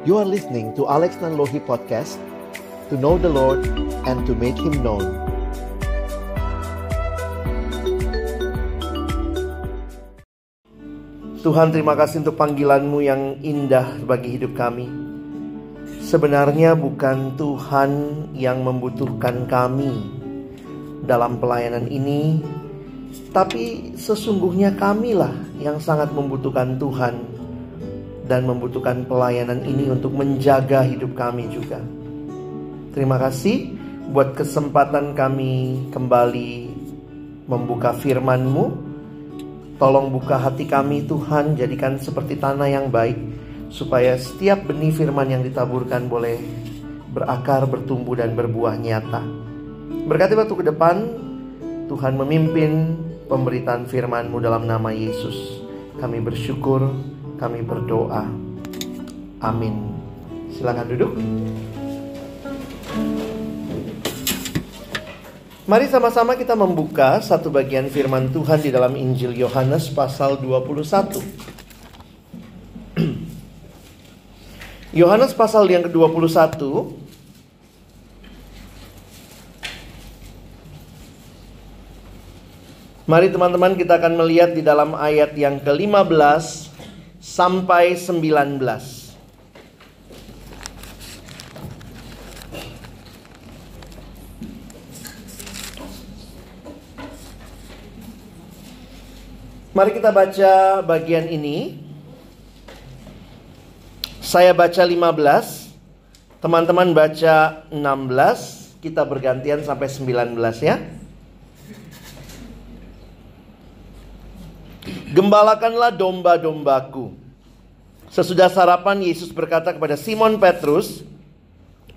You are listening to Alex Nanlohi Podcast To know the Lord and to make Him known. Tuhan terima kasih untuk panggilanmu yang indah bagi hidup kami. Sebenarnya bukan Tuhan yang membutuhkan kami dalam pelayanan ini Tapi sesungguhnya kamilah yang sangat membutuhkan Tuhan dan membutuhkan pelayanan ini untuk menjaga hidup kami juga. Terima kasih buat kesempatan kami kembali membuka firman-Mu. Tolong buka hati kami Tuhan, jadikan seperti tanah yang baik supaya setiap benih firman yang ditaburkan boleh berakar, bertumbuh dan berbuah nyata. Berkati waktu ke depan, Tuhan memimpin pemberitaan firman-Mu dalam nama Yesus. Kami bersyukur kami berdoa. Amin. Silakan duduk. Mari sama-sama kita membuka satu bagian firman Tuhan di dalam Injil Yohanes pasal 21. Yohanes pasal yang ke-21 Mari teman-teman kita akan melihat di dalam ayat yang ke-15 sampai 19. Mari kita baca bagian ini. Saya baca 15, teman-teman baca 16, kita bergantian sampai 19 ya. Gembalakanlah domba-dombaku. Sesudah sarapan Yesus berkata kepada Simon Petrus,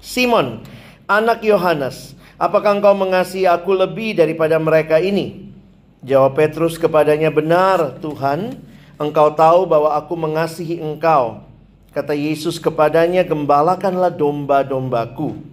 "Simon, anak Yohanes, apakah engkau mengasihi aku lebih daripada mereka ini?" Jawab Petrus kepadanya, "Benar, Tuhan, engkau tahu bahwa aku mengasihi engkau." Kata Yesus kepadanya, "Gembalakanlah domba-dombaku."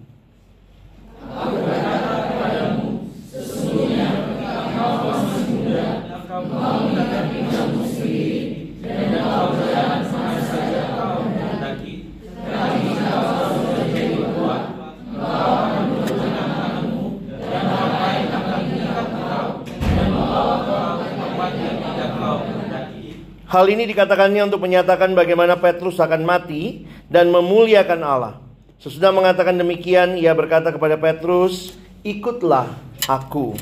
Hal ini dikatakannya untuk menyatakan bagaimana Petrus akan mati dan memuliakan Allah. Sesudah mengatakan demikian, ia berkata kepada Petrus, "Ikutlah aku."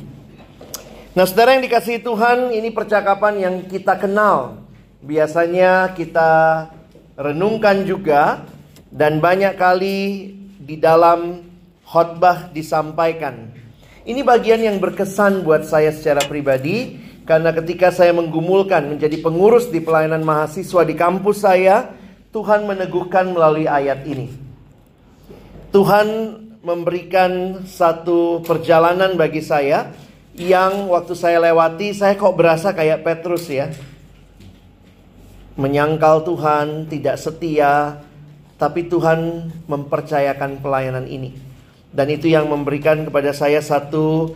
Nah, saudara yang dikasihi Tuhan, ini percakapan yang kita kenal. Biasanya kita renungkan juga dan banyak kali di dalam khotbah disampaikan. Ini bagian yang berkesan buat saya secara pribadi karena ketika saya menggumulkan menjadi pengurus di pelayanan mahasiswa di kampus saya, Tuhan meneguhkan melalui ayat ini. Tuhan memberikan satu perjalanan bagi saya yang waktu saya lewati saya kok berasa kayak Petrus ya. Menyangkal Tuhan, tidak setia, tapi Tuhan mempercayakan pelayanan ini. Dan itu yang memberikan kepada saya satu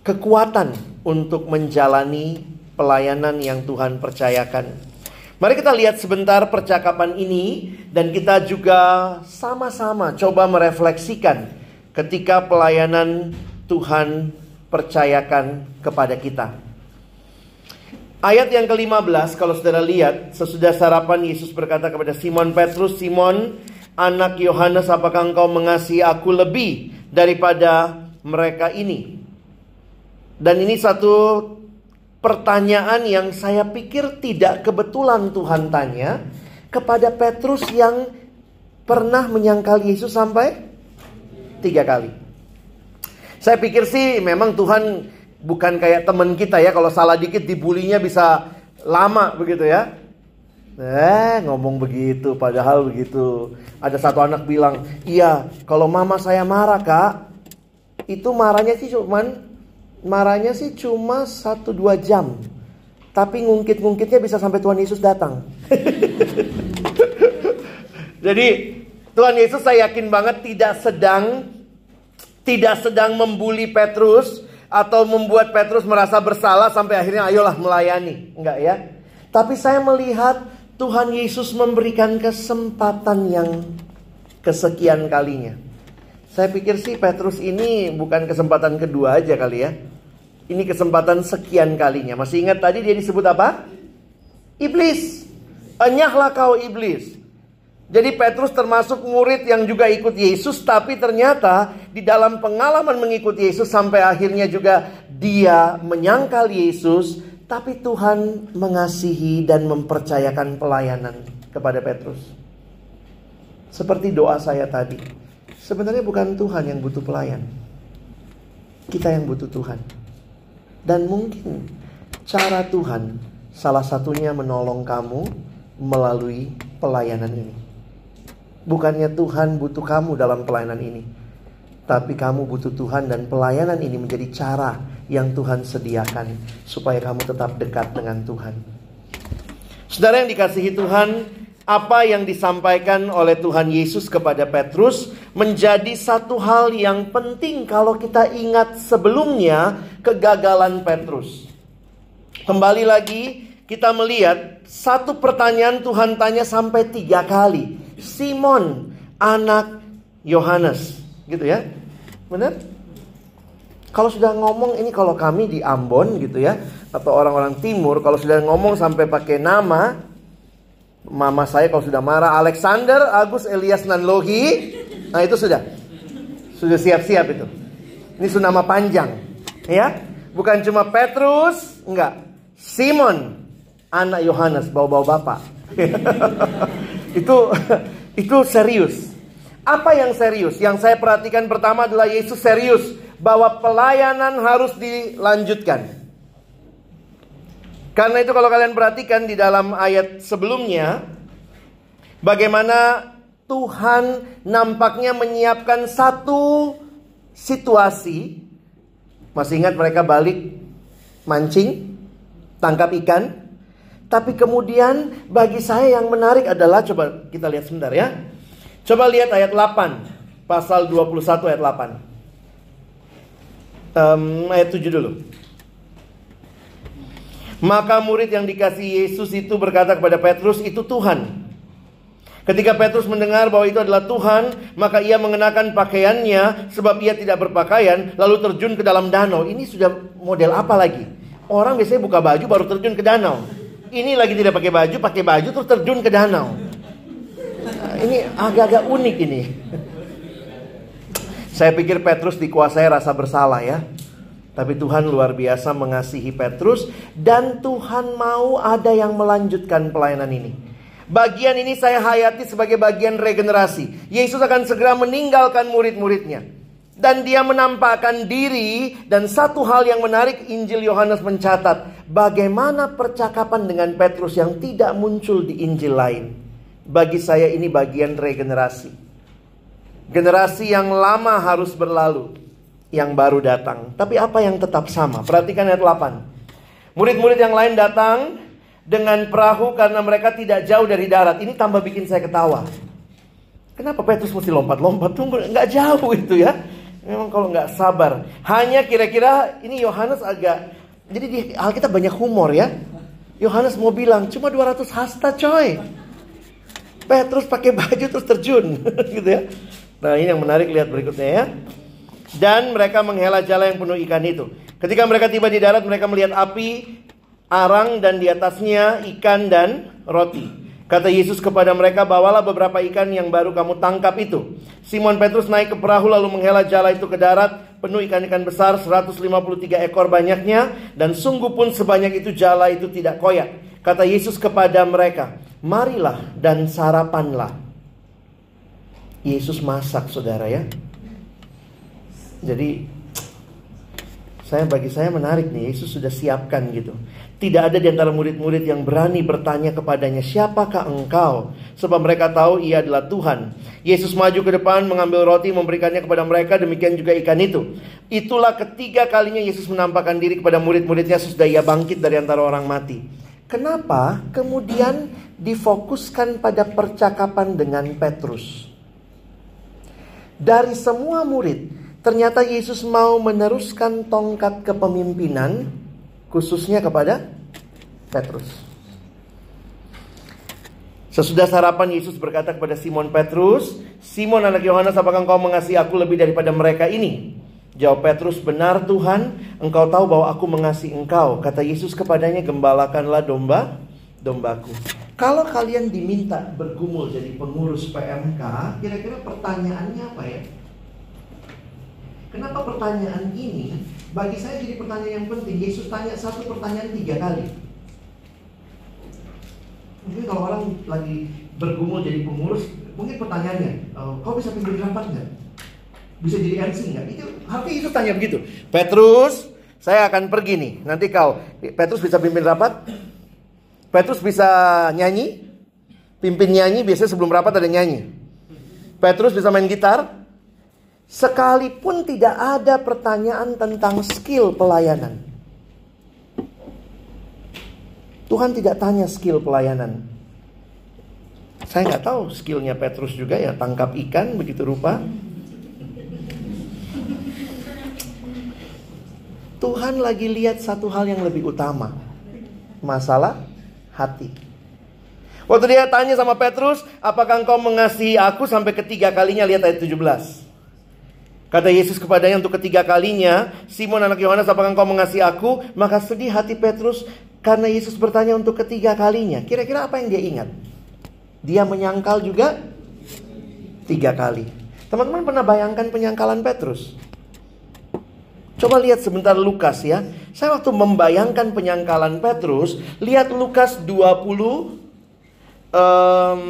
kekuatan untuk menjalani pelayanan yang Tuhan percayakan. Mari kita lihat sebentar percakapan ini dan kita juga sama-sama coba merefleksikan ketika pelayanan Tuhan percayakan kepada kita. Ayat yang ke-15 kalau saudara lihat sesudah sarapan Yesus berkata kepada Simon Petrus, Simon anak Yohanes apakah engkau mengasihi aku lebih daripada mereka ini? Dan ini satu pertanyaan yang saya pikir tidak kebetulan Tuhan tanya kepada Petrus yang pernah menyangkal Yesus sampai tiga kali. Saya pikir sih memang Tuhan bukan kayak teman kita ya kalau salah dikit dibulinya bisa lama begitu ya. Eh ngomong begitu padahal begitu. Ada satu anak bilang, "Iya, kalau mama saya marah, Kak, itu marahnya sih cuman marahnya sih cuma satu dua jam. Tapi ngungkit-ngungkitnya bisa sampai Tuhan Yesus datang." Jadi Tuhan Yesus saya yakin banget tidak sedang tidak sedang membuli Petrus atau membuat Petrus merasa bersalah sampai akhirnya ayolah melayani. Enggak ya. Tapi saya melihat Tuhan Yesus memberikan kesempatan yang kesekian kalinya. Saya pikir sih Petrus ini bukan kesempatan kedua aja kali ya. Ini kesempatan sekian kalinya. Masih ingat tadi dia disebut apa? Iblis. Enyahlah kau iblis. Jadi Petrus termasuk murid yang juga ikut Yesus tapi ternyata di dalam pengalaman mengikuti Yesus sampai akhirnya juga dia menyangkal Yesus tapi Tuhan mengasihi dan mempercayakan pelayanan kepada Petrus. Seperti doa saya tadi. Sebenarnya bukan Tuhan yang butuh pelayan. Kita yang butuh Tuhan. Dan mungkin cara Tuhan salah satunya menolong kamu melalui pelayanan ini. Bukannya Tuhan butuh kamu dalam pelayanan ini. Tapi kamu butuh Tuhan dan pelayanan ini menjadi cara yang Tuhan sediakan. Supaya kamu tetap dekat dengan Tuhan. Saudara yang dikasihi Tuhan, apa yang disampaikan oleh Tuhan Yesus kepada Petrus menjadi satu hal yang penting kalau kita ingat sebelumnya kegagalan Petrus. Kembali lagi kita melihat satu pertanyaan Tuhan tanya sampai tiga kali. Simon anak Yohanes, gitu ya. Benar? Kalau sudah ngomong ini kalau kami di Ambon gitu ya atau orang-orang timur kalau sudah ngomong sampai pakai nama mama saya kalau sudah marah Alexander Agus Elias Nanlohi nah itu sudah sudah siap-siap itu. Ini sudah nama panjang ya. Bukan cuma Petrus, enggak. Simon anak Yohanes bawa-bawa bapak. itu itu serius. Apa yang serius? Yang saya perhatikan pertama adalah Yesus serius bahwa pelayanan harus dilanjutkan. Karena itu kalau kalian perhatikan di dalam ayat sebelumnya bagaimana Tuhan nampaknya menyiapkan satu situasi. Masih ingat mereka balik mancing, tangkap ikan, tapi kemudian bagi saya yang menarik adalah coba kita lihat sebentar ya. Coba lihat ayat 8. Pasal 21 ayat 8. Um, ayat 7 dulu. Maka murid yang dikasih Yesus itu berkata kepada Petrus, itu Tuhan. Ketika Petrus mendengar bahwa itu adalah Tuhan, maka ia mengenakan pakaiannya sebab ia tidak berpakaian, lalu terjun ke dalam danau. Ini sudah model apa lagi? Orang biasanya buka baju baru terjun ke danau. Ini lagi tidak pakai baju, pakai baju terus terjun ke danau. Nah, ini agak-agak unik ini. Saya pikir Petrus dikuasai rasa bersalah ya. Tapi Tuhan luar biasa mengasihi Petrus dan Tuhan mau ada yang melanjutkan pelayanan ini. Bagian ini saya hayati sebagai bagian regenerasi. Yesus akan segera meninggalkan murid-muridnya dan dia menampakkan diri dan satu hal yang menarik Injil Yohanes mencatat bagaimana percakapan dengan Petrus yang tidak muncul di Injil lain. Bagi saya ini bagian regenerasi. Generasi yang lama harus berlalu, yang baru datang. Tapi apa yang tetap sama? Perhatikan ayat 8. Murid-murid yang lain datang dengan perahu karena mereka tidak jauh dari darat. Ini tambah bikin saya ketawa. Kenapa Petrus mesti lompat-lompat? Tunggu, nggak jauh itu ya. Memang kalau nggak sabar. Hanya kira-kira ini Yohanes agak jadi di Alkitab banyak humor ya. Yohanes mau bilang cuma 200 hasta coy. Petrus pakai baju terus terjun gitu ya. Nah, ini yang menarik lihat berikutnya ya. Dan mereka menghela jala yang penuh ikan itu. Ketika mereka tiba di darat mereka melihat api, arang dan di atasnya ikan dan roti. Kata Yesus kepada mereka, bawalah beberapa ikan yang baru kamu tangkap itu. Simon Petrus naik ke perahu lalu menghela jala itu ke darat, penuh ikan-ikan besar 153 ekor banyaknya, dan sungguh pun sebanyak itu jala itu tidak koyak. Kata Yesus kepada mereka, marilah dan sarapanlah. Yesus masak saudara ya. Jadi saya bagi saya menarik nih Yesus sudah siapkan gitu. Tidak ada di antara murid-murid yang berani bertanya kepadanya, "Siapakah engkau?" Sebab mereka tahu ia adalah Tuhan. Yesus maju ke depan, mengambil roti, memberikannya kepada mereka, demikian juga ikan itu. Itulah ketiga kalinya Yesus menampakkan diri kepada murid-muridnya sesudah ia bangkit dari antara orang mati. Kenapa kemudian difokuskan pada percakapan dengan Petrus? Dari semua murid, ternyata Yesus mau meneruskan tongkat kepemimpinan khususnya kepada Petrus. Sesudah sarapan Yesus berkata kepada Simon Petrus, "Simon anak Yohanes, apakah engkau mengasihi aku lebih daripada mereka ini?" Jawab Petrus, "Benar Tuhan, engkau tahu bahwa aku mengasihi engkau." Kata Yesus kepadanya, "Gembalakanlah domba dombaku." Kalau kalian diminta bergumul jadi pengurus PMK, kira-kira pertanyaannya apa ya? Kenapa pertanyaan ini bagi saya jadi pertanyaan yang penting? Yesus tanya satu pertanyaan tiga kali. Mungkin kalau orang lagi bergumul jadi pengurus, mungkin pertanyaannya, oh, kau bisa pimpin rapat nggak? Bisa jadi MC nggak? Itu harusnya Yesus tanya begitu. Petrus, saya akan pergi nih. Nanti kau, Petrus bisa pimpin rapat? Petrus bisa nyanyi? Pimpin nyanyi, biasanya sebelum rapat ada nyanyi. Petrus bisa main gitar? Sekalipun tidak ada pertanyaan tentang skill pelayanan. Tuhan tidak tanya skill pelayanan. Saya nggak tahu skillnya Petrus juga ya tangkap ikan begitu rupa. Tuhan lagi lihat satu hal yang lebih utama. Masalah hati. Waktu dia tanya sama Petrus, apakah engkau mengasihi aku sampai ketiga kalinya lihat ayat 17. Kata Yesus kepadanya untuk ketiga kalinya, Simon anak Yohanes, apakah engkau mengasihi aku? Maka sedih hati Petrus karena Yesus bertanya untuk ketiga kalinya. Kira-kira apa yang dia ingat? Dia menyangkal juga tiga kali. Teman-teman pernah bayangkan penyangkalan Petrus? Coba lihat sebentar Lukas ya. Saya waktu membayangkan penyangkalan Petrus, lihat Lukas 20 um,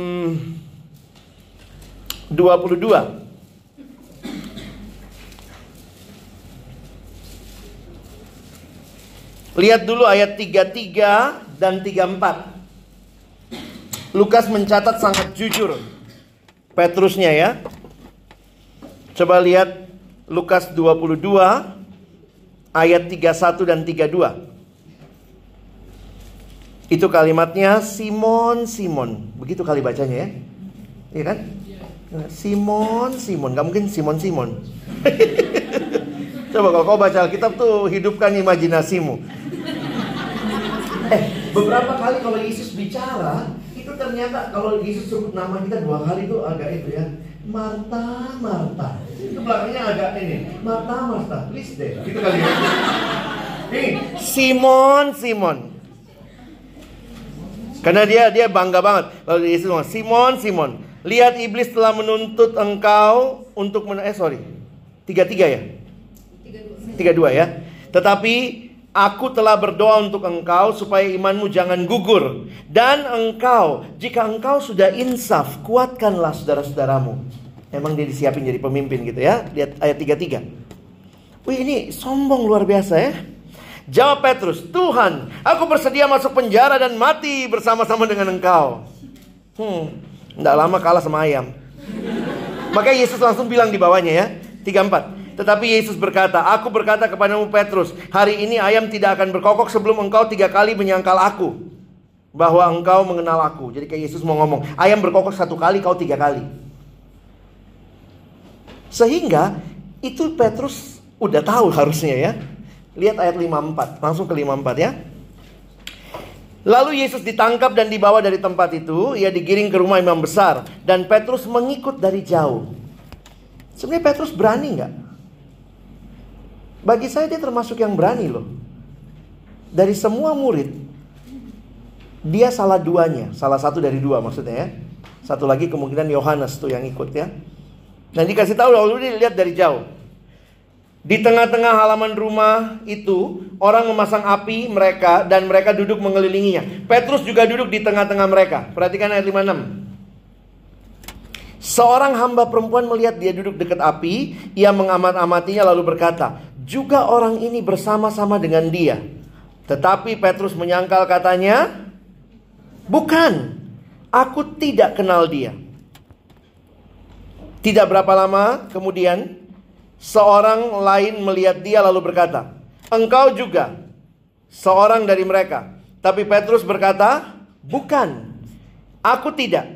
22. Lihat dulu ayat 33 dan 34. Lukas mencatat sangat jujur. Petrusnya ya. Coba lihat Lukas 22 ayat 31 dan 32. Itu kalimatnya Simon Simon. Begitu kali bacanya ya. Iya kan? Simon Simon, gak mungkin Simon Simon. Coba kalau kau baca Alkitab tuh hidupkan imajinasimu. Eh, beberapa kali kalau Yesus bicara, itu ternyata kalau Yesus sebut nama kita dua kali itu agak itu ya. Marta, Marta. Itu belakangnya agak ini. Marta, Marta. Please deh. Gitu kali ya. Ini Simon, Simon. Karena dia dia bangga banget kalau Yesus ngomong Simon, Simon. Lihat iblis telah menuntut engkau untuk men eh sorry tiga tiga ya tiga dua ya. Tetapi Aku telah berdoa untuk engkau supaya imanmu jangan gugur. Dan engkau, jika engkau sudah insaf, kuatkanlah saudara-saudaramu. Emang dia disiapin jadi pemimpin gitu ya. Lihat ayat 33. Wih ini sombong luar biasa ya. Jawab Petrus, Tuhan, aku bersedia masuk penjara dan mati bersama-sama dengan engkau. Hmm, tidak lama kalah sama ayam. Maka Yesus langsung bilang di bawahnya ya. 34. Tetapi Yesus berkata, Aku berkata kepadamu Petrus, hari ini ayam tidak akan berkokok sebelum engkau tiga kali menyangkal aku. Bahwa engkau mengenal aku. Jadi kayak Yesus mau ngomong, ayam berkokok satu kali, kau tiga kali. Sehingga itu Petrus udah tahu harusnya ya. Lihat ayat 54, langsung ke 54 ya. Lalu Yesus ditangkap dan dibawa dari tempat itu, ia digiring ke rumah imam besar dan Petrus mengikut dari jauh. Sebenarnya Petrus berani nggak? Bagi saya dia termasuk yang berani loh. Dari semua murid, dia salah duanya, salah satu dari dua maksudnya ya. Satu lagi kemungkinan Yohanes tuh yang ikut ya. Dan dikasih tahu lalu dia lihat dari jauh. Di tengah-tengah halaman rumah itu, orang memasang api mereka dan mereka duduk mengelilinginya. Petrus juga duduk di tengah-tengah mereka. Perhatikan ayat 56. Seorang hamba perempuan melihat dia duduk dekat api, ia mengamat-amatinya lalu berkata, "Juga orang ini bersama-sama dengan dia." Tetapi Petrus menyangkal katanya, "Bukan, aku tidak kenal dia." Tidak berapa lama kemudian, seorang lain melihat dia lalu berkata, "Engkau juga seorang dari mereka." Tapi Petrus berkata, "Bukan, aku tidak."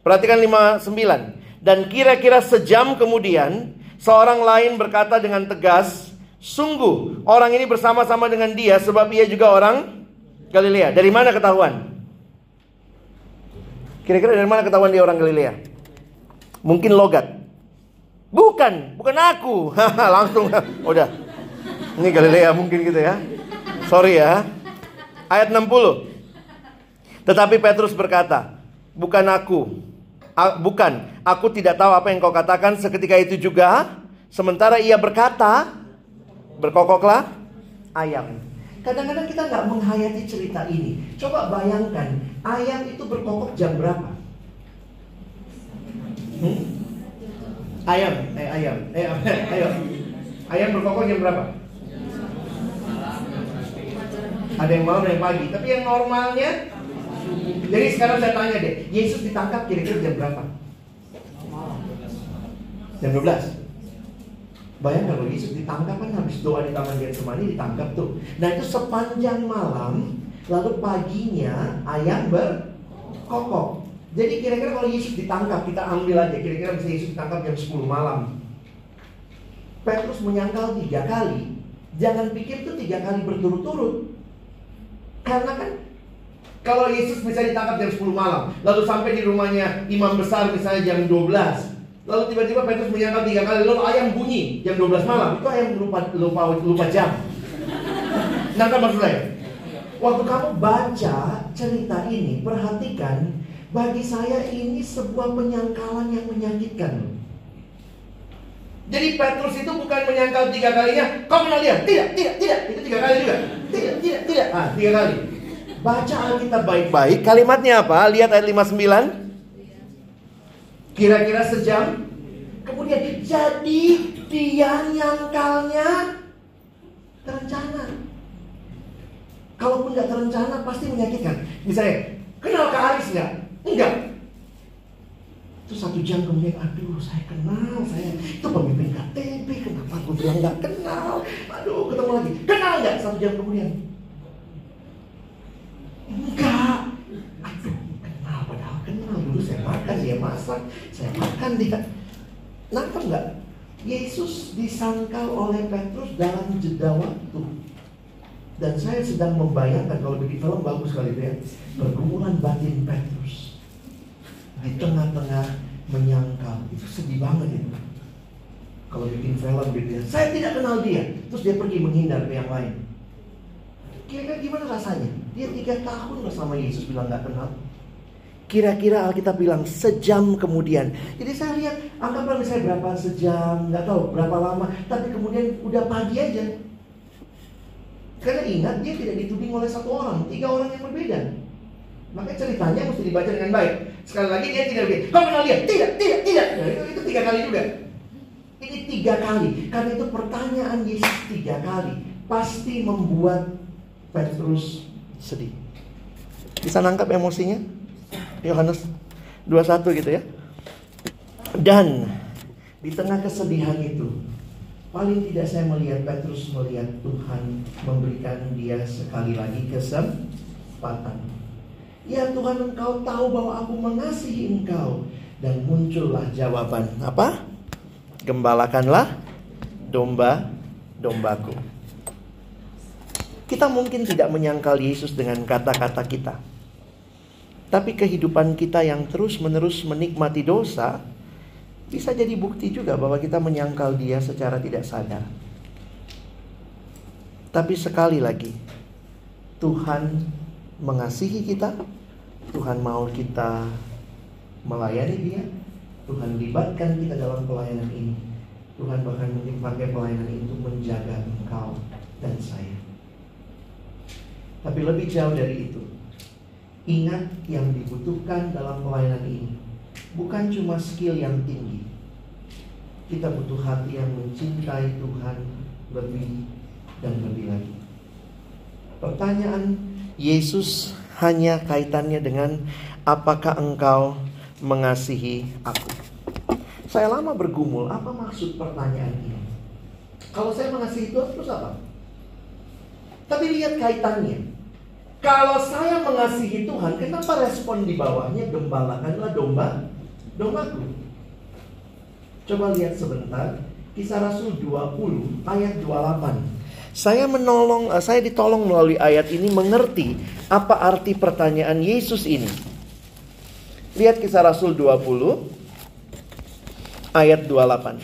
Perhatikan 59. Dan kira-kira sejam kemudian seorang lain berkata dengan tegas, "Sungguh orang ini bersama-sama dengan dia sebab ia juga orang Galilea." Dari mana ketahuan? Kira-kira dari mana ketahuan dia orang Galilea? Mungkin logat. Bukan, bukan aku. Langsung udah. Ini Galilea mungkin gitu ya. Sorry ya. Ayat 60. Tetapi Petrus berkata, "Bukan aku, bukan, aku tidak tahu apa yang kau katakan seketika itu juga. Sementara ia berkata, berkokoklah ayam. Kadang-kadang kita nggak menghayati cerita ini. Coba bayangkan, ayam itu berkokok jam berapa? Hmm? Ayam, eh ayam, eh ayo. Ayam berkokok jam berapa? Ada yang malam, ada yang pagi. Tapi yang normalnya jadi sekarang saya tanya deh, Yesus ditangkap kira-kira jam berapa? Jam 12. Bayangkan kalau Yesus ditangkap kan habis doa di Taman Getsemani ditangkap tuh. Nah itu sepanjang malam, lalu paginya ayam berkokok. Jadi kira-kira kalau Yesus ditangkap, kita ambil aja. Kira-kira bisa Yesus ditangkap jam 10 malam. Petrus menyangkal tiga kali. Jangan pikir tuh tiga kali berturut-turut. Karena kan kalau Yesus bisa ditangkap jam 10 malam, lalu sampai di rumahnya imam besar misalnya jam 12, lalu tiba-tiba Petrus menyangkal tiga kali, lalu ayam bunyi jam 12 malam, itu ayam lupa lupa lupa jam. Nangkap maksud saya? Waktu kamu baca cerita ini, perhatikan bagi saya ini sebuah penyangkalan yang menyakitkan. Jadi Petrus itu bukan menyangkal tiga kalinya, kau kenal dia? Tidak, tidak, tidak. Itu tiga kali juga. Tidak, tidak, tidak. Ah, tiga kali. Baca Alkitab baik-baik. Kalimatnya apa? Lihat ayat 59. Kira-kira sejam. Kemudian jadi dia nyangkalnya terencana. Kalaupun nggak terencana pasti menyakitkan. Misalnya, kenal Kak Aris nggak? Enggak. Itu satu jam kemudian, aduh saya kenal, saya itu pemimpin KTP, kenapa aku bilang nggak kenal? Aduh ketemu lagi, kenal nggak? Satu jam kemudian, makan dia. Nangkep enggak? Yesus disangkal oleh Petrus dalam jeda waktu. Dan saya sedang membayangkan kalau bikin film bagus sekali ya. Pergumulan batin Petrus di tengah-tengah menyangkal itu sedih banget itu. Kalau bikin film gitu ya, saya tidak kenal dia, terus dia pergi menghindar ke yang lain. Kira-kira gimana rasanya? Dia tiga tahun bersama Yesus bilang nggak kenal. Kira-kira Alkitab bilang sejam kemudian. Jadi saya lihat anggaplah misalnya berapa sejam, nggak tahu berapa lama, tapi kemudian udah pagi aja. Karena ingat dia tidak dituding oleh satu orang, tiga orang yang berbeda. Maka ceritanya mesti dibaca dengan baik. Sekali lagi dia tidak bilang, kau kenal dia? Tidak, tidak, tidak. Nah, itu, itu tiga kali juga. Ini tiga kali. Karena itu pertanyaan Yesus tiga kali. Pasti membuat Petrus sedih. Bisa nangkap emosinya? Yohanes 21 gitu ya. Dan di tengah kesedihan itu, paling tidak saya melihat Petrus melihat Tuhan memberikan dia sekali lagi kesempatan. Ya Tuhan engkau tahu bahwa aku mengasihi engkau. Dan muncullah jawaban apa? Gembalakanlah domba-dombaku. Kita mungkin tidak menyangkal Yesus dengan kata-kata kita. Tapi kehidupan kita yang terus-menerus menikmati dosa bisa jadi bukti juga bahwa kita menyangkal dia secara tidak sadar. Tapi sekali lagi, Tuhan mengasihi kita, Tuhan mau kita melayani dia, Tuhan libatkan kita dalam pelayanan ini. Tuhan bahkan mungkin pakai pelayanan itu menjaga engkau dan saya. Tapi lebih jauh dari itu, ingat yang dibutuhkan dalam pelayanan ini bukan cuma skill yang tinggi. Kita butuh hati yang mencintai Tuhan lebih dan lebih lagi. Pertanyaan Yesus hanya kaitannya dengan apakah engkau mengasihi aku? Saya lama bergumul, apa maksud pertanyaan ini? Kalau saya mengasihi Tuhan terus apa? Tapi lihat kaitannya. Kalau saya mengasihi Tuhan, kenapa respon di bawahnya gembalakanlah domba dombaku? Coba lihat sebentar, Kisah Rasul 20 ayat 28. Saya menolong, eh, saya ditolong melalui ayat ini mengerti apa arti pertanyaan Yesus ini. Lihat Kisah Rasul 20 ayat 28.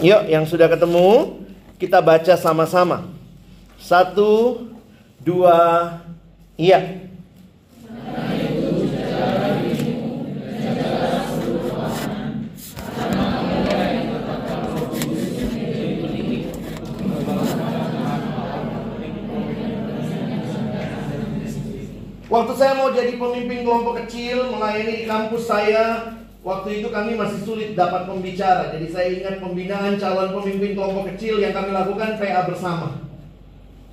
Yuk, yang sudah ketemu, kita baca sama-sama. Satu, dua, iya. Waktu saya mau jadi pemimpin kelompok kecil, melayani di kampus saya, waktu itu kami masih sulit dapat pembicara. Jadi saya ingat pembinaan calon pemimpin kelompok kecil yang kami lakukan PA bersama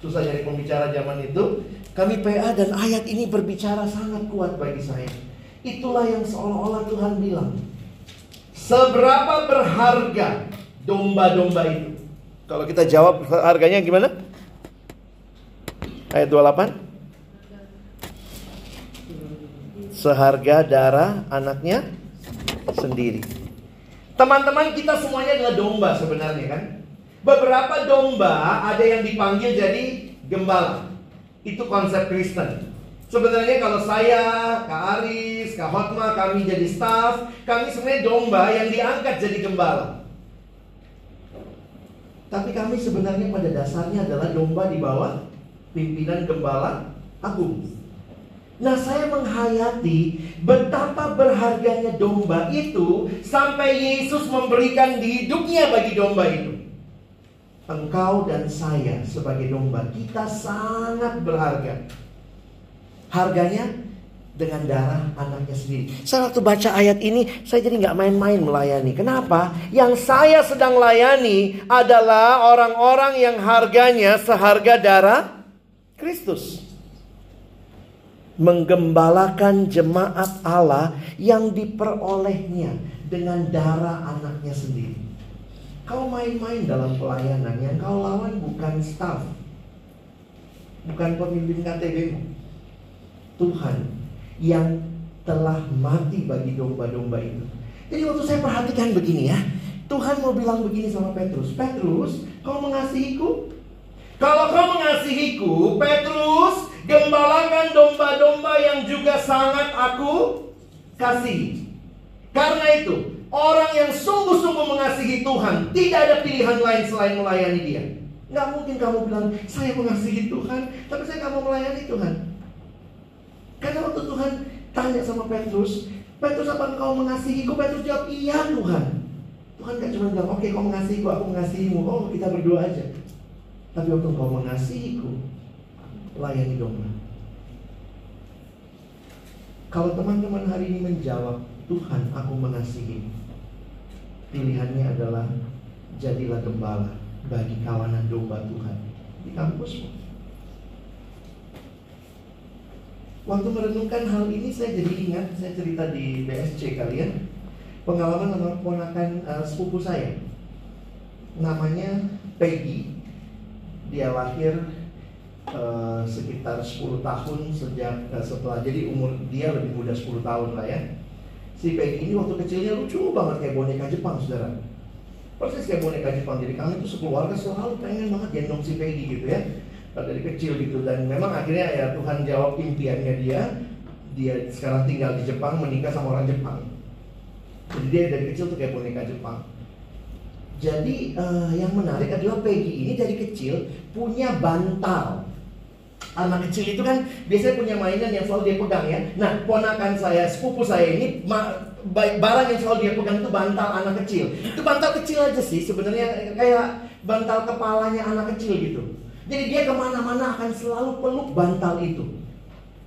susah jadi pembicara zaman itu. Kami PA dan ayat ini berbicara sangat kuat bagi saya. Itulah yang seolah-olah Tuhan bilang. Seberapa berharga domba-domba itu? Kalau kita jawab harganya gimana? Ayat 28. Seharga darah anaknya sendiri. Teman-teman kita semuanya adalah domba sebenarnya kan? Beberapa domba ada yang dipanggil jadi gembala. Itu konsep Kristen. Sebenarnya kalau saya, Kak Aris, Kak Hotma, kami jadi staff, kami sebenarnya domba yang diangkat jadi gembala. Tapi kami sebenarnya pada dasarnya adalah domba di bawah pimpinan gembala agung. Nah saya menghayati betapa berharganya domba itu sampai Yesus memberikan hidupnya bagi domba itu. Engkau dan saya sebagai domba kita sangat berharga. Harganya dengan darah anaknya sendiri. Saya waktu baca ayat ini, saya jadi nggak main-main melayani. Kenapa? Yang saya sedang layani adalah orang-orang yang harganya seharga darah Kristus. Menggembalakan jemaat Allah yang diperolehnya dengan darah anaknya sendiri. Kau main-main dalam pelayanan yang kau lawan bukan staff, bukan pemimpin KTB, Tuhan yang telah mati bagi domba-domba itu. Jadi waktu saya perhatikan begini ya, Tuhan mau bilang begini sama Petrus, Petrus, kau mengasihiku? Kalau kau mengasihiku, Petrus, gembalakan domba-domba yang juga sangat aku kasih. Karena itu, Orang yang sungguh-sungguh mengasihi Tuhan Tidak ada pilihan lain selain melayani dia. Gak mungkin kamu bilang Saya mengasihi Tuhan Tapi saya gak mau melayani Tuhan. Karena waktu Tuhan tanya sama Petrus Petrus apa engkau mengasihiku? Petrus jawab iya Tuhan. Tuhan gak cuma bilang Oke kau mengasihiku, aku mengasihimu. Oh kita berdoa aja. Tapi waktu engkau mengasihiku Layani domba. Kalau teman-teman hari ini menjawab Tuhan aku mengasihi Pilihannya adalah jadilah gembala bagi kawanan domba Tuhan di kampusmu. Waktu merenungkan hal ini saya jadi ingat saya cerita di BSC kalian ya. pengalaman sama ponakan uh, sepupu saya. Namanya Peggy. Dia lahir uh, sekitar 10 tahun sejak uh, setelah jadi umur dia lebih muda 10 tahun lah ya si Peggy ini waktu kecilnya lucu banget kayak boneka Jepang saudara. Persis kayak boneka Jepang jadi kami tuh sekeluarga selalu pengen banget gendong si Peggy gitu ya. Dari kecil gitu dan memang akhirnya ya Tuhan jawab impiannya dia. Dia sekarang tinggal di Jepang menikah sama orang Jepang. Jadi dia dari kecil tuh kayak boneka Jepang. Jadi uh, yang menarik adalah Peggy ini dari kecil punya bantal Anak kecil itu kan biasanya punya mainan yang selalu dia pegang ya. Nah, ponakan saya, sepupu saya ini barang yang selalu dia pegang itu bantal anak kecil. Itu bantal kecil aja sih sebenarnya kayak bantal kepalanya anak kecil gitu. Jadi dia ke mana-mana akan selalu peluk bantal itu.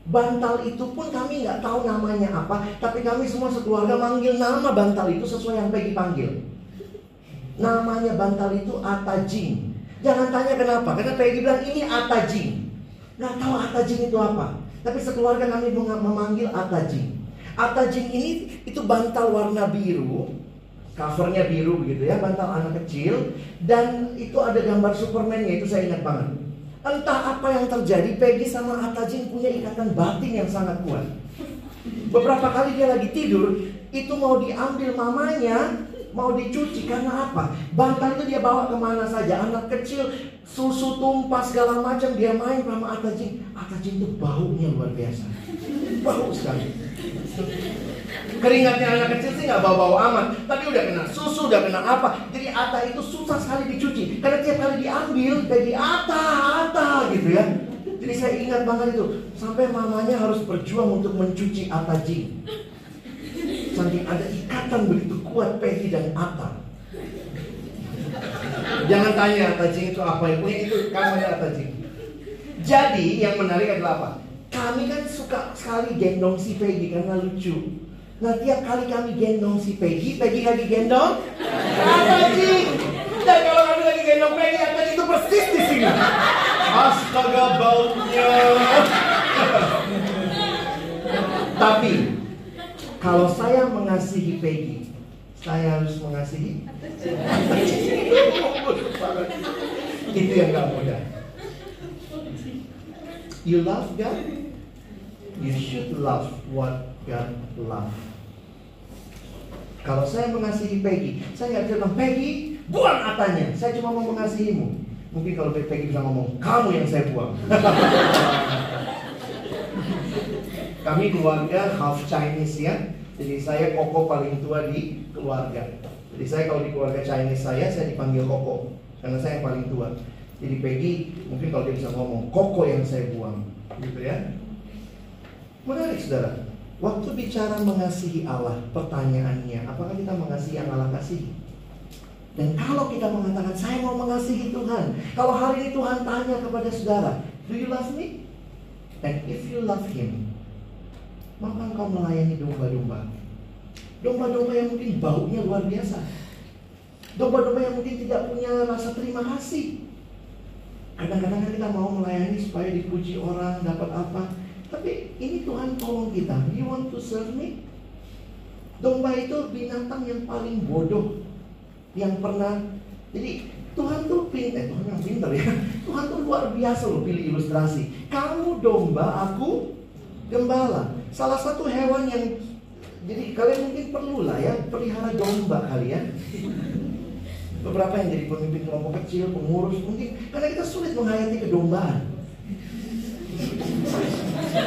Bantal itu pun kami nggak tahu namanya apa, tapi kami semua sekeluarga manggil nama bantal itu sesuai yang Peggy panggil. Namanya bantal itu Atajing. Jangan tanya kenapa, karena Peggy bilang ini Atajing. Nggak tahu Atajing itu apa, tapi sekeluarga kami memanggil Atajing. Atajing ini itu bantal warna biru, covernya biru begitu ya, bantal anak kecil, dan itu ada gambar Superman-nya itu saya ingat banget. Entah apa yang terjadi, Peggy sama Atajin punya ikatan batin yang sangat kuat. Beberapa kali dia lagi tidur, itu mau diambil mamanya, mau dicuci karena apa? Bantal itu dia bawa ke mana saja. Anak kecil, susu tumpah segala macam dia main sama Atajin. Atajin itu baunya luar biasa, bau sekali. Keringatnya anak kecil sih nggak bau-bau amat, tapi udah kena susu, udah kena apa. Jadi ata itu susah sekali dicuci, karena tiap kali diambil jadi ata, ata gitu ya. Jadi saya ingat banget itu, sampai mamanya harus berjuang untuk mencuci ata jing. Saking ada ikatan begitu kuat Peggy dan Ata. Jangan tanya Ata Jing itu apa ya, itu kamarnya Ata Jing. Jadi yang menarik adalah apa? Kami kan suka sekali gendong si Peggy karena lucu. Nah tiap kali kami gendong si Peggy, Peggy lagi gendong Ataji. Dan kalau kami lagi gendong Peggy, Ataji itu persis di sini. Astaga baunya. Tapi kalau saya mengasihi Peggy, saya harus mengasihi itu yang gak mudah. You love God, you should love what God love. Kalau saya mengasihi Peggy, saya nggak bilang Peggy, buang atanya. Saya cuma mau mengasihimu. Mungkin kalau Peggy bisa ngomong, kamu yang saya buang. Kami keluarga half Chinese ya. Jadi saya koko paling tua di keluarga. Jadi saya kalau di keluarga Chinese saya, saya dipanggil koko. Karena saya yang paling tua. Jadi Peggy, mungkin kalau dia bisa ngomong, koko yang saya buang. Gitu ya. Menarik saudara. Waktu bicara mengasihi Allah, pertanyaannya, apakah kita mengasihi yang Allah kasih? Dan kalau kita mengatakan, saya mau mengasihi Tuhan. Kalau hari ini Tuhan tanya kepada saudara, do you love me? And if you love Him, maka engkau melayani domba-domba. Domba-domba yang mungkin baunya luar biasa. Domba-domba yang mungkin tidak punya rasa terima kasih. Kadang-kadang kita mau melayani supaya dipuji orang, dapat apa. Tapi ini Tuhan tolong kita. You want to serve me? Domba itu binatang yang paling bodoh yang pernah. Jadi Tuhan tuh pintar, eh, Tuhan yang pintar ya. Tuhan tuh luar biasa loh pilih ilustrasi. Kamu domba, aku gembala. Salah satu hewan yang jadi kalian mungkin perlu lah ya pelihara domba kali ya. Beberapa yang jadi pemimpin kelompok kecil, pengurus mungkin karena kita sulit menghayati kedombaan.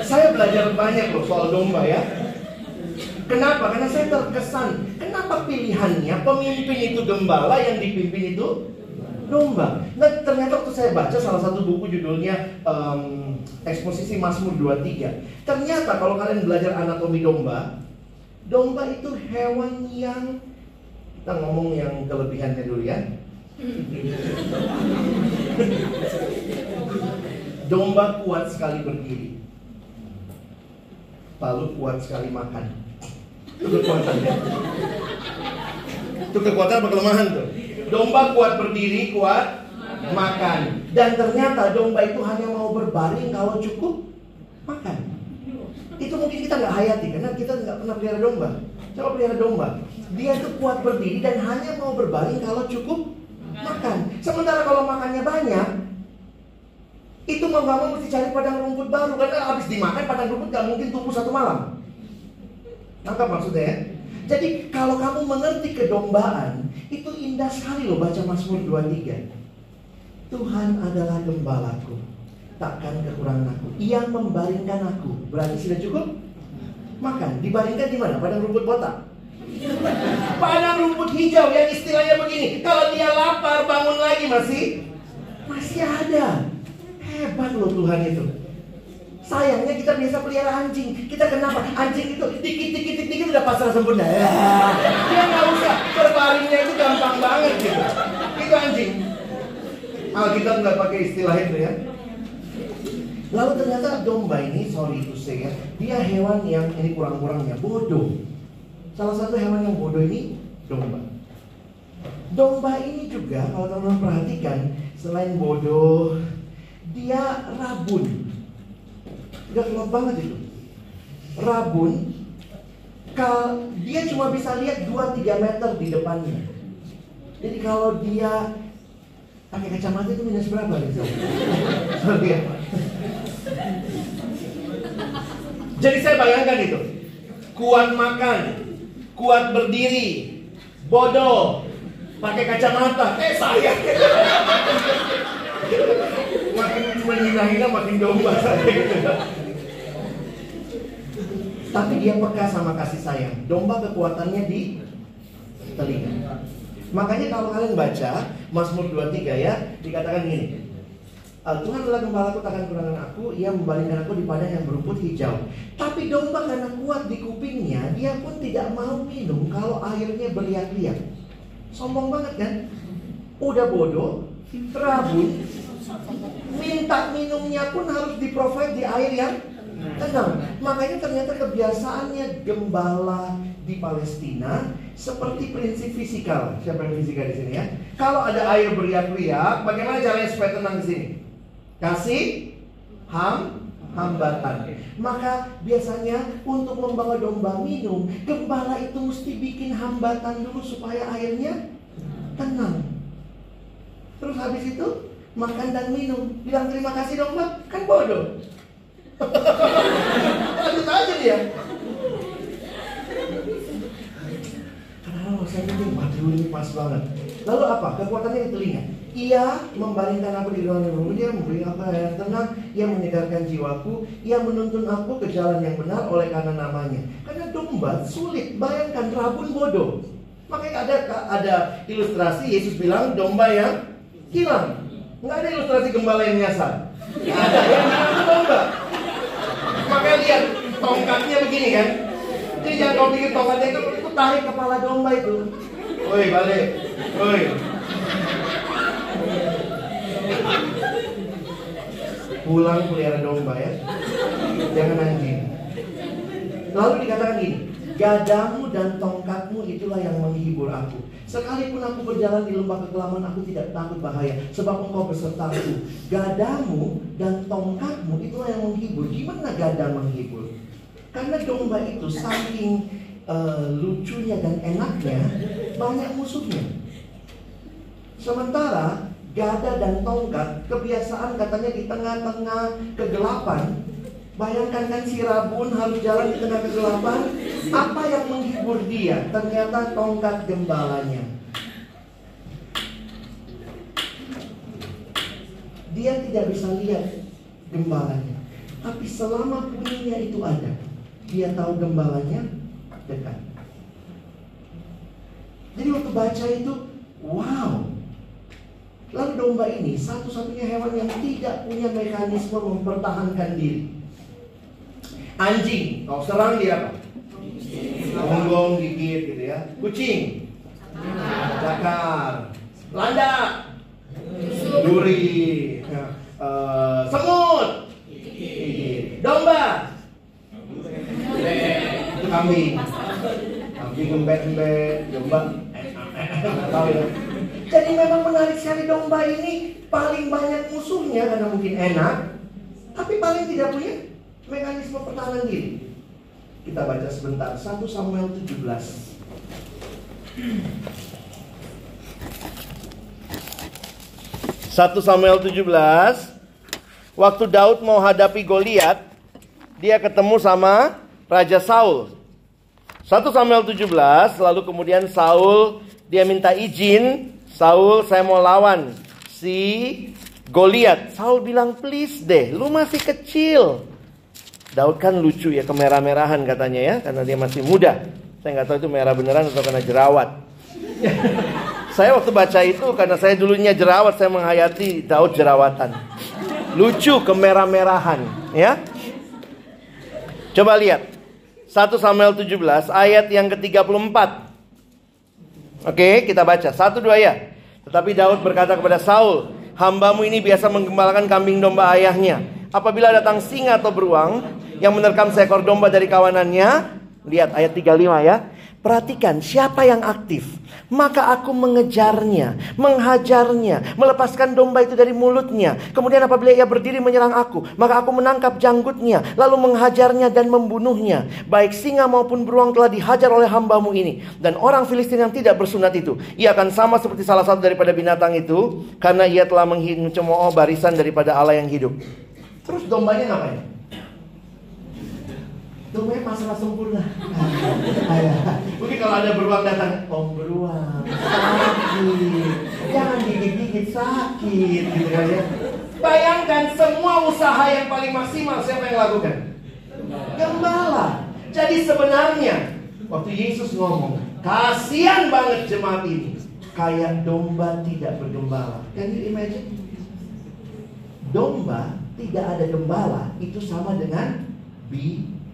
Saya belajar banyak loh soal domba ya. Kenapa? Karena saya terkesan. Kenapa pilihannya pemimpin itu gembala yang dipimpin itu domba? Nah ternyata waktu saya baca salah satu buku judulnya um, Eksposisi Mazmur 23. Ternyata kalau kalian belajar anatomi domba, domba itu hewan yang kita ngomong yang kelebihannya dulu ya. Domba kuat sekali berdiri. Lalu kuat sekali makan. Itu kekuatannya. Itu kekuatan apa kelemahan tuh? Domba kuat berdiri, kuat makan. Dan ternyata domba itu hanya mau berbaring kalau cukup makan. Itu mungkin kita nggak hayati karena kita nggak pernah pelihara domba. Coba pelihara domba. Dia itu kuat berdiri dan hanya mau berbaring kalau cukup makan. Sementara kalau makannya banyak, itu mau gak mau mesti cari padang rumput baru karena habis dimakan padang rumput gak mungkin tumbuh satu malam. Nangkap maksudnya ya? Jadi kalau kamu mengerti kedombaan, itu indah sekali loh baca Mazmur 23. Tuhan adalah gembalaku, takkan kekurangan aku. Ia membaringkan aku, berarti sudah cukup? Makan, dibaringkan di mana? Padang rumput botak. Padang rumput hijau yang istilahnya begini, kalau dia lapar bangun lagi masih masih ada. Hebat loh Tuhan itu. Sayangnya kita biasa pelihara anjing. Kita kenapa? Anjing itu dikit dikit dikit, dikit udah pasrah sempurna. Dia nggak usah berbaringnya itu gampang banget gitu. Itu anjing. Alkitab nggak pakai istilah itu ya. Lalu ternyata domba ini, sorry to say ya, dia hewan yang ini kurang-kurangnya bodoh. Salah satu hewan yang bodoh ini domba. Domba ini juga kalau teman-teman perhatikan, selain bodoh, dia rabun. Udah kelop banget itu. Rabun, kal dia cuma bisa lihat 2-3 meter di depannya. Jadi kalau dia pakai kacamata itu minus berapa gitu? Sorry ya. Jadi saya bayangkan itu. Kuat makan, kuat berdiri, bodoh, pakai kacamata. Eh saya. makin menghina-hina makin domba saya. Tapi dia peka sama kasih sayang. Domba kekuatannya di telinga. Makanya kalau kalian baca Mazmur 23 ya, dikatakan gini. Uh, Tuhan adalah gembalaku takkan kurangan aku Ia membaringkan aku di padang yang berumput hijau Tapi domba karena kuat di kupingnya Dia pun tidak mau minum Kalau airnya beriak-riak Sombong banget kan Udah bodoh Terabun Minta minumnya pun harus di provide di air yang tenang Makanya ternyata kebiasaannya gembala di Palestina seperti prinsip fisikal. Siapa yang fisika di sini ya? Kalau ada air beriak-riak, bagaimana caranya supaya tenang di sini? Kasih ham hambatan. Maka biasanya untuk membawa domba minum, gembala itu mesti bikin hambatan dulu supaya airnya tenang. Terus habis itu makan dan minum. Bilang terima kasih domba, kan bodoh. Lanjut aja dia. Kenapa saya pikir waduh ini pas banget. Lalu apa? Kekuatannya di telinga. Ia membaringkan aku di ruangan yang dia memberi aku yang tenang, ia menyegarkan jiwaku, ia menuntun aku ke jalan yang benar oleh karena namanya. Karena domba sulit, bayangkan rabun bodoh. Makanya ada ada ilustrasi Yesus bilang domba yang hilang. Nggak ada ilustrasi gembala yang nyasar. Ada yang hilang domba. Makanya lihat tongkatnya begini kan. Jadi jangan kau pikir tongkatnya itu, itu tarik kepala domba itu. Woi balik, woi. Pulang pelihara domba ya, jangan anjing. Lalu dikatakan gini, gadamu dan tongkatmu itulah yang menghibur aku. Sekalipun aku berjalan di lembah kekelaman, aku tidak takut bahaya, sebab engkau besertaku. Gadamu dan tongkatmu itulah yang menghibur. Gimana gada menghibur? Karena domba itu saking uh, lucunya dan enaknya, banyak musuhnya. Sementara gada dan tongkat kebiasaan katanya di tengah-tengah kegelapan Bayangkan kan si Rabun harus jalan di tengah kegelapan. Apa yang menghibur dia? Ternyata tongkat gembalanya. Dia tidak bisa lihat gembalanya. Tapi selama bunyinya itu ada, dia tahu gembalanya dekat. Jadi waktu baca itu, wow. Lalu domba ini satu-satunya hewan yang tidak punya mekanisme mempertahankan diri. Anjing, kau serang dia apa? Gonggong, gigit gitu ya. Kucing, cakar. Landak, duri. Uh, semut. Domba, kambing. Kambing embet-embet, domba. tahu ya. Jadi memang menarik sekali domba ini paling banyak musuhnya karena mungkin enak, tapi paling tidak punya mekanisme pertahanan diri. Kita baca sebentar 1 Samuel 17. 1 Samuel 17 Waktu Daud mau hadapi Goliat Dia ketemu sama Raja Saul 1 Samuel 17 Lalu kemudian Saul Dia minta izin Saul saya mau lawan Si Goliat. Saul bilang please deh Lu masih kecil. Daud kan lucu ya kemerah-merahan katanya ya Karena dia masih muda. Saya nggak tahu itu merah beneran atau karena jerawat. Saya waktu baca itu karena saya dulunya jerawat Saya menghayati Daud jerawatan. Lucu kemerah-merahan ya. Coba lihat 1 Samuel 17 ayat yang ke-34 Oke kita baca Satu dua ya Tetapi Daud berkata kepada Saul Hambamu ini biasa menggembalakan kambing domba ayahnya Apabila datang singa atau beruang yang menerkam seekor domba dari kawanannya, lihat ayat 35 ya. Perhatikan siapa yang aktif. Maka aku mengejarnya, menghajarnya, melepaskan domba itu dari mulutnya. Kemudian apabila ia berdiri menyerang aku, maka aku menangkap janggutnya, lalu menghajarnya dan membunuhnya. Baik singa maupun beruang telah dihajar oleh hambamu ini. Dan orang Filistin yang tidak bersunat itu, ia akan sama seperti salah satu daripada binatang itu, karena ia telah mencemooh barisan daripada Allah yang hidup. Terus dombanya ngapain? Dombanya masalah sempurna. Mungkin kalau ada beruang datang, om beruang sakit, jangan gigit-gigit sakit, gitu kan ya. Bayangkan semua usaha yang paling maksimal siapa yang lakukan? Gembala. Jadi sebenarnya waktu Yesus ngomong, kasihan banget jemaat ini, kayak domba tidak bergembala. Can you imagine? Domba tidak ada gembala itu sama dengan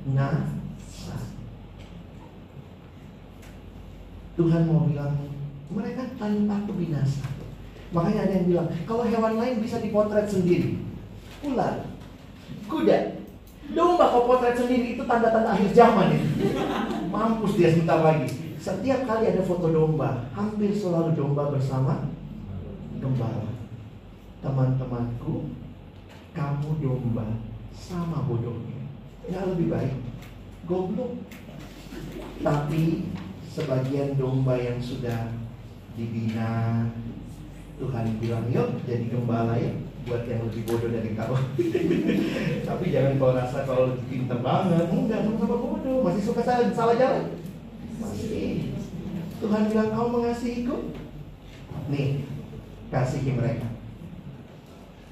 binasa. Tuhan mau bilang mereka tanpa binasa. Makanya ada yang bilang kalau hewan lain bisa dipotret sendiri, ular, kuda, domba kau potret sendiri itu tanda-tanda akhir zaman ini. Mampus dia sebentar lagi. Setiap kali ada foto domba, hampir selalu domba bersama gembala. Teman-temanku, kamu domba sama bodohnya. Nggak lebih baik. Goblok. Tapi sebagian domba yang sudah dibina Tuhan bilang yuk jadi gembala ya buat yang lebih bodoh dari kau. Tapi jangan kau rasa kau lebih pintar banget. Enggak sama bodoh. Masih suka salah, salah jalan? Masih. Tuhan bilang kau mengasihiku. Nih kasihi mereka.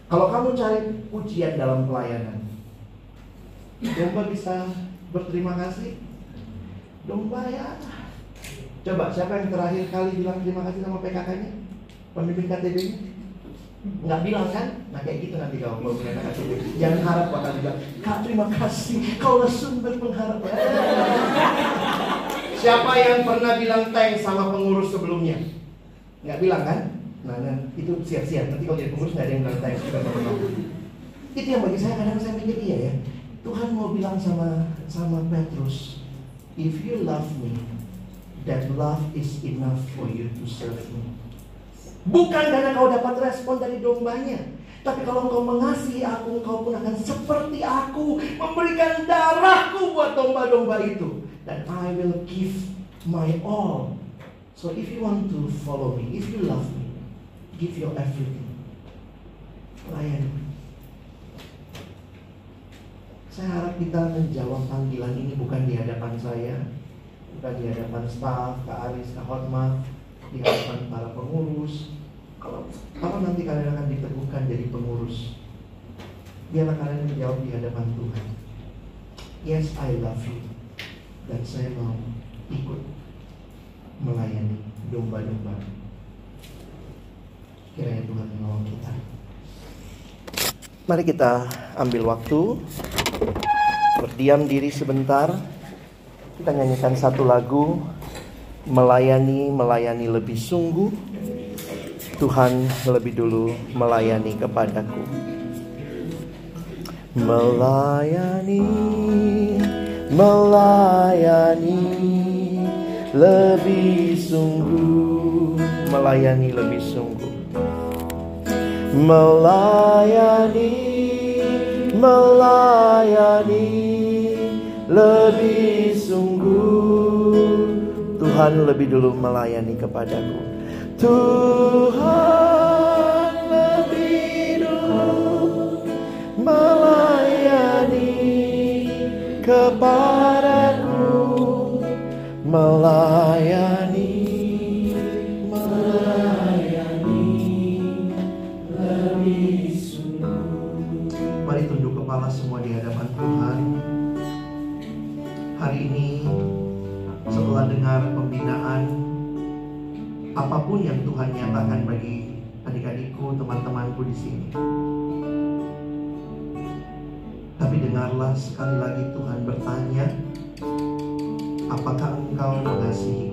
Kalau kamu cari pujian dalam pelayanan domba bisa berterima kasih domba ya Coba siapa yang terakhir kali bilang terima kasih sama PKK-nya? Pemimpin KTB-nya? Nggak bilang kan? Nah kayak gitu nanti kalau mau punya KTB. Jangan harap bakal bilang, Kak terima kasih, kaulah sumber pengharapan. siapa yang pernah bilang thanks sama pengurus sebelumnya? Nggak bilang kan? Nah, nah itu siap-siap. Nanti kalau jadi pengurus nggak ada yang bilang thanks juga Itu yang bagi saya kadang saya mikir iya ya. Tuhan mau bilang sama sama Petrus, if you love me, that love is enough for you to serve me. Bukan karena kau dapat respon dari dombanya, tapi kalau engkau mengasihi aku, engkau pun akan seperti aku, memberikan darahku buat domba-domba itu. Dan I will give my all. So if you want to follow me, if you love me, give your everything. Layani. Saya harap kita menjawab panggilan ini bukan di hadapan saya, bukan di hadapan staf, Kak Aris, Kak Hotma, di hadapan para pengurus. Kalau kalau nanti kalian akan diteguhkan jadi pengurus, biarlah kalian menjawab di hadapan Tuhan. Yes, I love you. Dan saya mau ikut melayani domba-domba. Kiranya Tuhan menolong kita. Mari kita ambil waktu. Berdiam diri sebentar. Kita nyanyikan satu lagu. Melayani, melayani lebih sungguh. Tuhan lebih dulu melayani kepadaku. Melayani, melayani lebih sungguh. Melayani lebih sungguh Melayani, melayani lebih sungguh. Tuhan lebih dulu melayani kepadaku. Tuhan lebih dulu melayani kepadaku. Melayani pembinaan apa pun yang Tuhan nyatakan bagi adik-adikku, teman-temanku di sini. Tapi dengarlah sekali lagi Tuhan bertanya, apakah engkau mengasihi?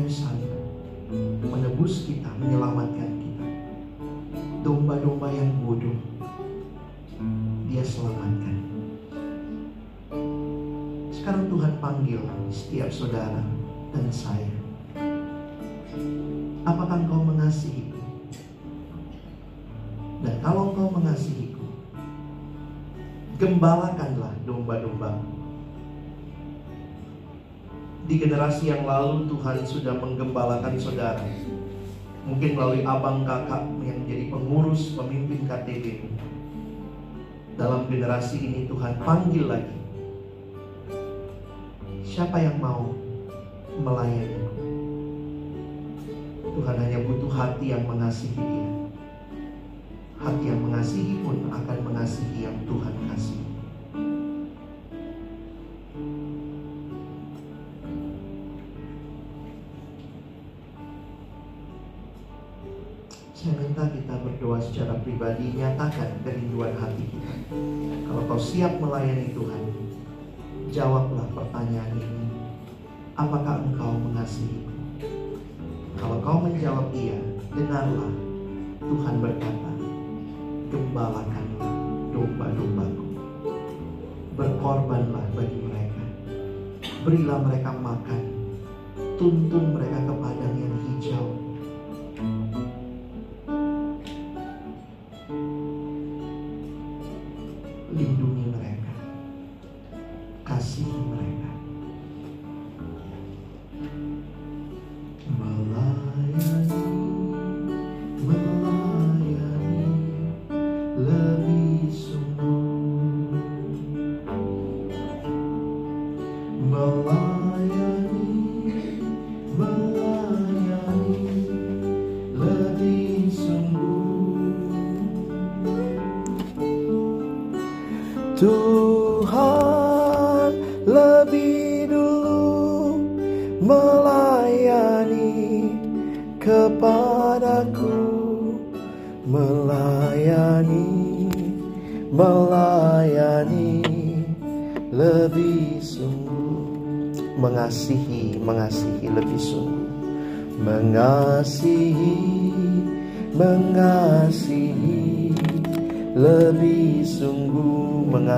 Kayu salib, menebus kita, menyelamatkan kita. Domba-domba yang bodoh, dia selamatkan. Sekarang Tuhan panggil setiap saudara dan saya. Apakah engkau mengasihiku? Dan kalau engkau mengasihiku, gembalakanlah domba-domba. Di generasi yang lalu Tuhan sudah menggembalakan saudara. Mungkin melalui abang kakak yang menjadi pengurus pemimpin KTB. Dalam generasi ini Tuhan panggil lagi. Siapa yang mau melayani? Tuhan hanya butuh hati yang mengasihi dia. Hati yang mengasihi pun akan mengasihi yang Tuhan kasih. Secara pribadi, nyatakan kerinduan hati kita. Kalau kau siap melayani Tuhan, jawablah pertanyaan ini. Apakah engkau mengasihi? Kalau kau menjawab iya, dengarlah Tuhan berkata, gembalakanlah domba-dombaku. Berkorbanlah bagi mereka. Berilah mereka makan. Tuntun mereka ke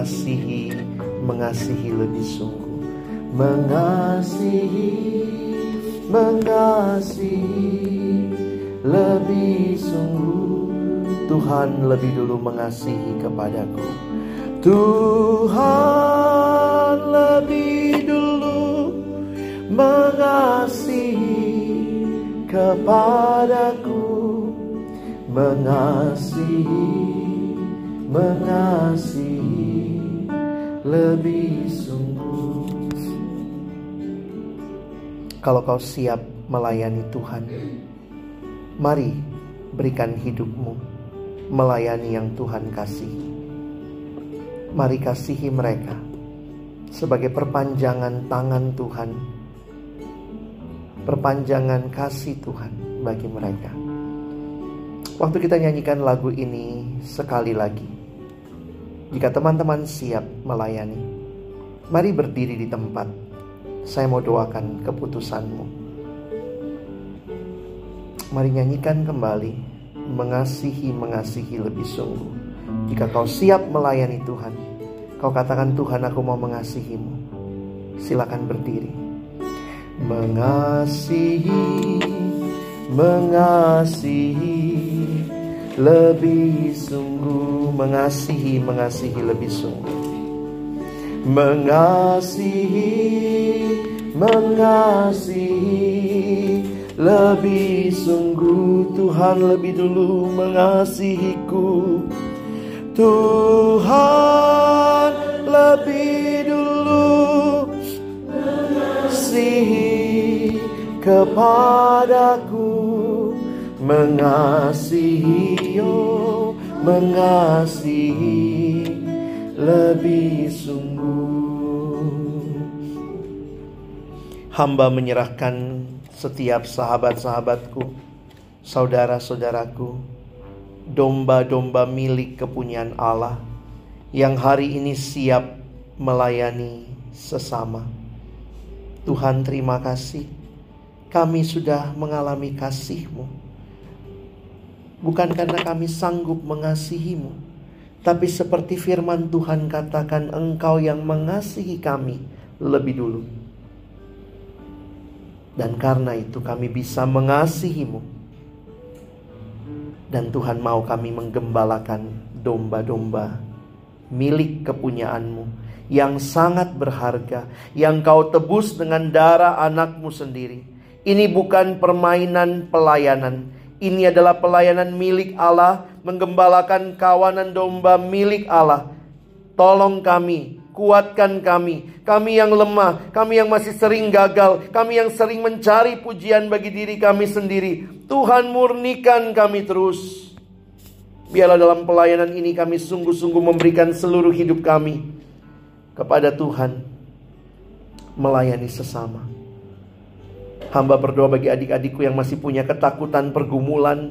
mengasihi mengasihi lebih sungguh. Mengasihi mengasihi lebih sungguh. Tuhan lebih dulu mengasihi kepadaku. Tuhan lebih dulu mengasihi kepadaku. Mengasihi mengasihi lebih sungguh. Kalau kau siap melayani Tuhan, mari berikan hidupmu melayani yang Tuhan kasihi. Mari kasihi mereka sebagai perpanjangan tangan Tuhan, perpanjangan kasih Tuhan bagi mereka. Waktu kita nyanyikan lagu ini sekali lagi, jika teman-teman siap melayani, mari berdiri di tempat. Saya mau doakan keputusanmu. Mari nyanyikan kembali, mengasihi, mengasihi lebih sungguh. Jika kau siap melayani Tuhan, kau katakan Tuhan aku mau mengasihimu. Silakan berdiri. Mengasihi, mengasihi, lebih sungguh mengasihi, mengasihi lebih sungguh. Mengasihi, mengasihi lebih sungguh Tuhan lebih dulu mengasihiku. Tuhan lebih dulu mengasihi kepadaku mengasihi oh mengasihi lebih sungguh hamba menyerahkan setiap sahabat-sahabatku saudara-saudaraku, domba-domba milik kepunyaan Allah yang hari ini siap melayani sesama. Tuhan terima kasih, kami sudah mengalami kasih-Mu. Bukan karena kami sanggup mengasihi-Mu, tapi seperti firman Tuhan katakan engkau yang mengasihi kami lebih dulu. Dan karena itu kami bisa mengasihi-Mu dan Tuhan mau kami menggembalakan domba-domba milik kepunyaanmu yang sangat berharga, yang kau tebus dengan darah anakmu sendiri. Ini bukan permainan pelayanan, ini adalah pelayanan milik Allah, menggembalakan kawanan domba milik Allah. Tolong kami Kuatkan kami, kami yang lemah, kami yang masih sering gagal, kami yang sering mencari pujian bagi diri kami sendiri. Tuhan murnikan kami terus. Biarlah dalam pelayanan ini kami sungguh-sungguh memberikan seluruh hidup kami kepada Tuhan, melayani sesama. Hamba berdoa bagi adik-adikku yang masih punya ketakutan pergumulan,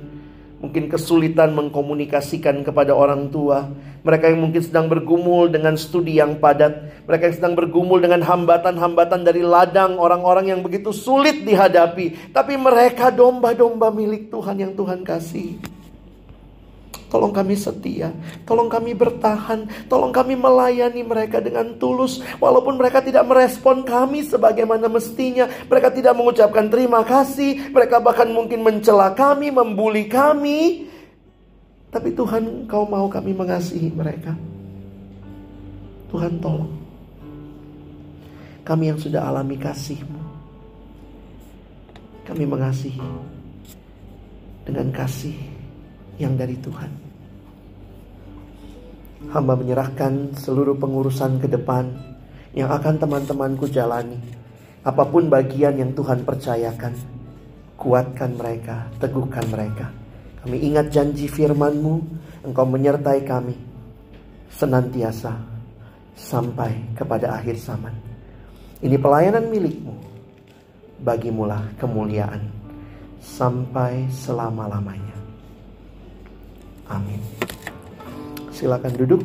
mungkin kesulitan mengkomunikasikan kepada orang tua, mereka yang mungkin sedang bergumul dengan studi yang padat, mereka yang sedang bergumul dengan hambatan-hambatan dari ladang orang-orang yang begitu sulit dihadapi, tapi mereka domba-domba milik Tuhan yang Tuhan kasih. Tolong kami setia, tolong kami bertahan, tolong kami melayani mereka dengan tulus. Walaupun mereka tidak merespon kami sebagaimana mestinya, mereka tidak mengucapkan terima kasih, mereka bahkan mungkin mencela kami, membuli kami. Tapi Tuhan, Kau mau kami mengasihi mereka. Tuhan tolong. Kami yang sudah alami kasih-Mu. Kami mengasihi dengan kasih yang dari Tuhan. Hamba menyerahkan seluruh pengurusan ke depan yang akan teman-temanku jalani. Apa pun bagian yang Tuhan percayakan, kuatkan mereka, teguhkan mereka. Kami ingat janji firman-Mu, Engkau menyertai kami senantiasa sampai kepada akhir zaman. Ini pelayanan milikmu, bagimulah kemuliaan sampai selama-lamanya. Amin. Silakan duduk.